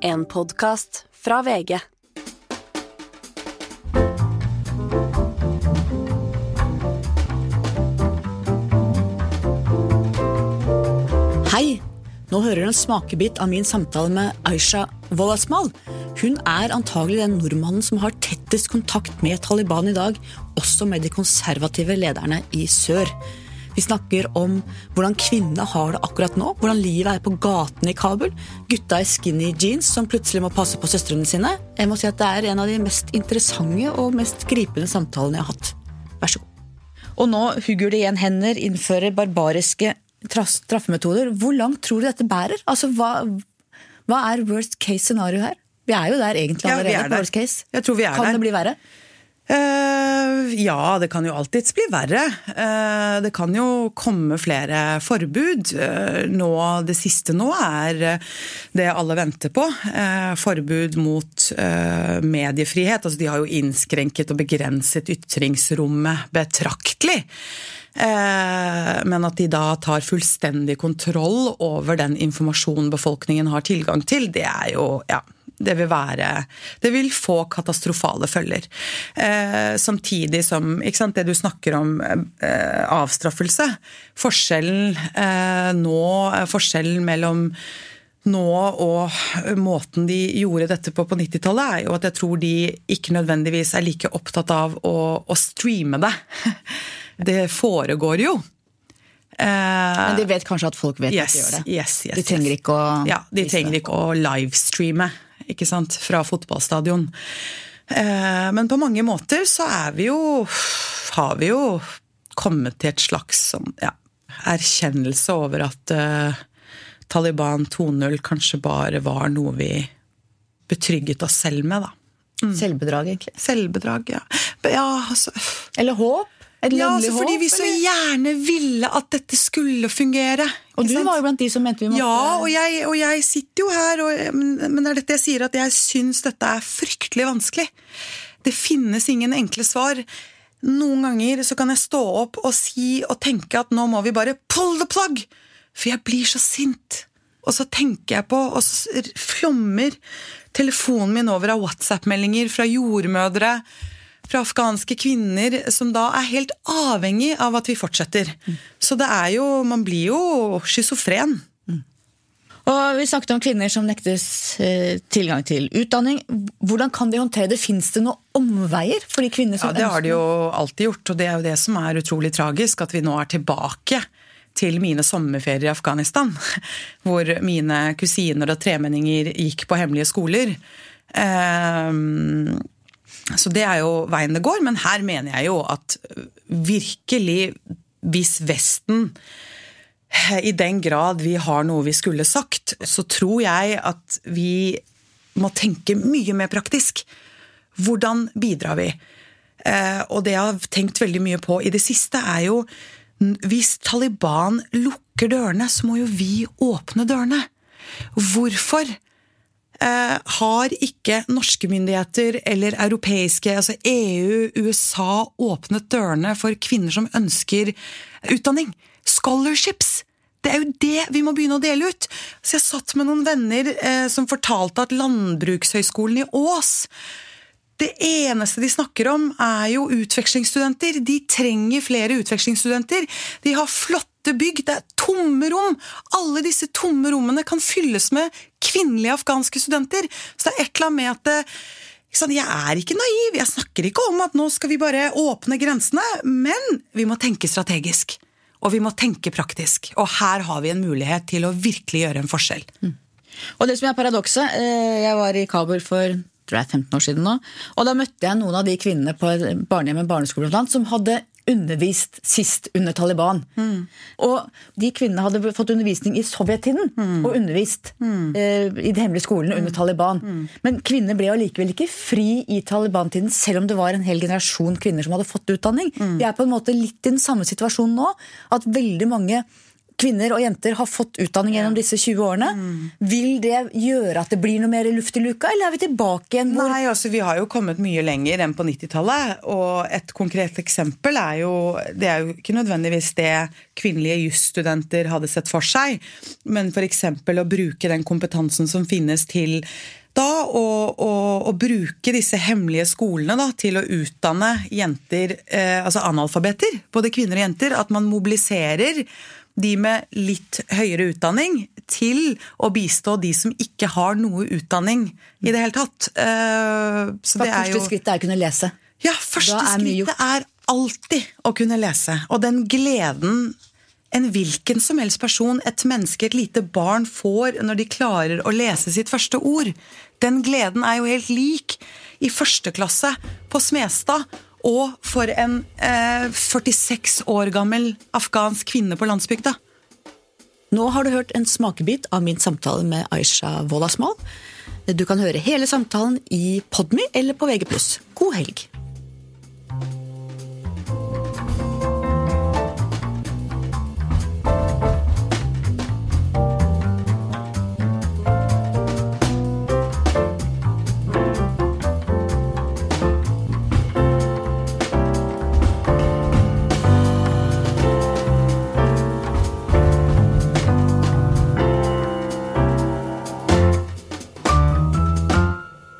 En podkast fra VG. Hei! Nå hører du en smakebit av min samtale med Aisha Wolasmal. Hun er antagelig den nordmannen som har tettest kontakt med Taliban i dag, også med de konservative lederne i sør. Vi snakker om hvordan kvinnene har det akkurat nå, hvordan livet er på gatene i Kabul, gutta i skinny jeans som plutselig må passe på søstrene sine. Jeg må si at Det er en av de mest interessante og mest gripende samtalene jeg har hatt. Vær så god. Og nå hugger de igjen hender, innfører barbariske straffemetoder. Hvor langt tror du dette bærer? Altså, hva, hva er worst case scenario her? Vi er jo der egentlig Ja, vi allerede. er der. worst case. Jeg tror vi er kan der. det bli verre? Eh, ja, det kan jo alltids bli verre. Uh, det kan jo komme flere forbud. Uh, nå, det siste nå er det alle venter på. Forbud mot mediefrihet. Altså, de har jo innskrenket og begrenset ytringsrommet betraktelig. Men at de da tar fullstendig kontroll over den informasjonen befolkningen har tilgang til, det er jo ja, det vil være Det vil få katastrofale følger. Eh, samtidig som ikke sant, det du snakker om eh, avstraffelse Forskjellen eh, nå Forskjellen mellom nå og måten de gjorde dette på på 90-tallet, er jo at jeg tror de ikke nødvendigvis er like opptatt av å, å streame det. Det foregår jo. Eh, Men de vet kanskje at folk vet at de gjør det. Yes, yes, de trenger ikke å Ja, de trenger ikke å livestreame ikke sant, fra fotballstadion. Eh, Men på mange måter så er vi jo Har vi jo kommet til et slags sånn, ja, erkjennelse over at eh, Taliban 2.0 kanskje bare var noe vi betrygget oss selv med, da. Selvbedrag, egentlig. Selvbedrag, ja. Ja, altså Eller håp. Et ja, altså, fordi håp. vi så eller? gjerne ville at dette skulle fungere. Og du sant? var jo blant de som mente vi måtte Ja, og jeg, og jeg sitter jo her, og, men, men det er dette jeg sier, at jeg syns dette er fryktelig vanskelig. Det finnes ingen enkle svar. Noen ganger så kan jeg stå opp og si og tenke at nå må vi bare pull the plug! For jeg blir så sint. Og så tenker jeg på, og så flommer telefonen min over av WhatsApp-meldinger fra jordmødre, fra afghanske kvinner, som da er helt avhengig av at vi fortsetter. Så det er jo Man blir jo schizofren. Og Vi snakket om kvinner som nektes eh, tilgang til utdanning. Hvordan kan de håndtere det? Fins det noen omveier for de kvinner som Ja, det har de jo alltid gjort, og det er jo det som er utrolig tragisk, at vi nå er tilbake til mine sommerferier i Afghanistan, hvor mine kusiner og tremenninger gikk på hemmelige skoler. Ehm, Så det er jo veien det går, men her mener jeg jo at virkelig, hvis Vesten i den grad vi har noe vi skulle sagt, så tror jeg at vi må tenke mye mer praktisk. Hvordan bidrar vi? Eh, og det jeg har tenkt veldig mye på i det siste, er jo hvis Taliban lukker dørene, så må jo vi åpne dørene. Hvorfor har ikke norske myndigheter eller europeiske, altså EU, USA, åpnet dørene for kvinner som ønsker utdanning? Scholarships! Det er jo det vi må begynne å dele ut. Så jeg satt med noen venner eh, som fortalte at Landbrukshøgskolen i Ås det eneste de snakker om, er jo utvekslingsstudenter. De trenger flere utvekslingsstudenter. De har flotte bygg, det er tomme rom. Alle disse tomme rommene kan fylles med kvinnelige afghanske studenter. Så det er et eller annet med at det, Jeg er ikke naiv, jeg snakker ikke om at nå skal vi bare åpne grensene, men vi må tenke strategisk. Og vi må tenke praktisk. Og her har vi en mulighet til å virkelig gjøre en forskjell. Og det som er paradokset, eh, jeg var i Kabul for tror jeg, 15 år siden nå, og da møtte jeg noen av de kvinnene på et barnehjem og barneskole som hadde undervist sist under Taliban. Og de kvinnene hadde fått undervisning i sovjettiden, og undervist eh, i de hemmelige skolene under Taliban. Men kvinner ble allikevel ikke fri i Taliban-tiden, selv om det var en hel generasjon kvinner som hadde fått utdanning. Vi er på en måte litt i den samme situasjonen nå, at veldig mange kvinner og jenter har fått utdanning gjennom disse 20 årene. Vil det gjøre at det blir noe mer luft i luka, eller er vi tilbake igjen hvor Nei, altså Vi har jo kommet mye lenger enn på 90-tallet. Og et konkret eksempel er jo Det er jo ikke nødvendigvis det kvinnelige jusstudenter hadde sett for seg, men f.eks. å bruke den kompetansen som finnes til da og å bruke disse hemmelige skolene da, til å utdanne jenter, eh, altså analfabeter, både kvinner og jenter. At man mobiliserer de med litt høyere utdanning til å bistå de som ikke har noe utdanning i det hele tatt. Eh, så det er første skrittet er å kunne lese. Ja, første er skrittet er alltid å kunne lese. Og den gleden en hvilken som helst person, et menneske, et lite barn, får når de klarer å lese sitt første ord, den gleden er jo helt lik i første klasse på Smestad og for en eh, 46 år gammel afghansk kvinne på landsbygda. Nå har du hørt en smakebit av min samtale med Aisha Wolasmal. Du kan høre hele samtalen i Podmy eller på VG+. God helg.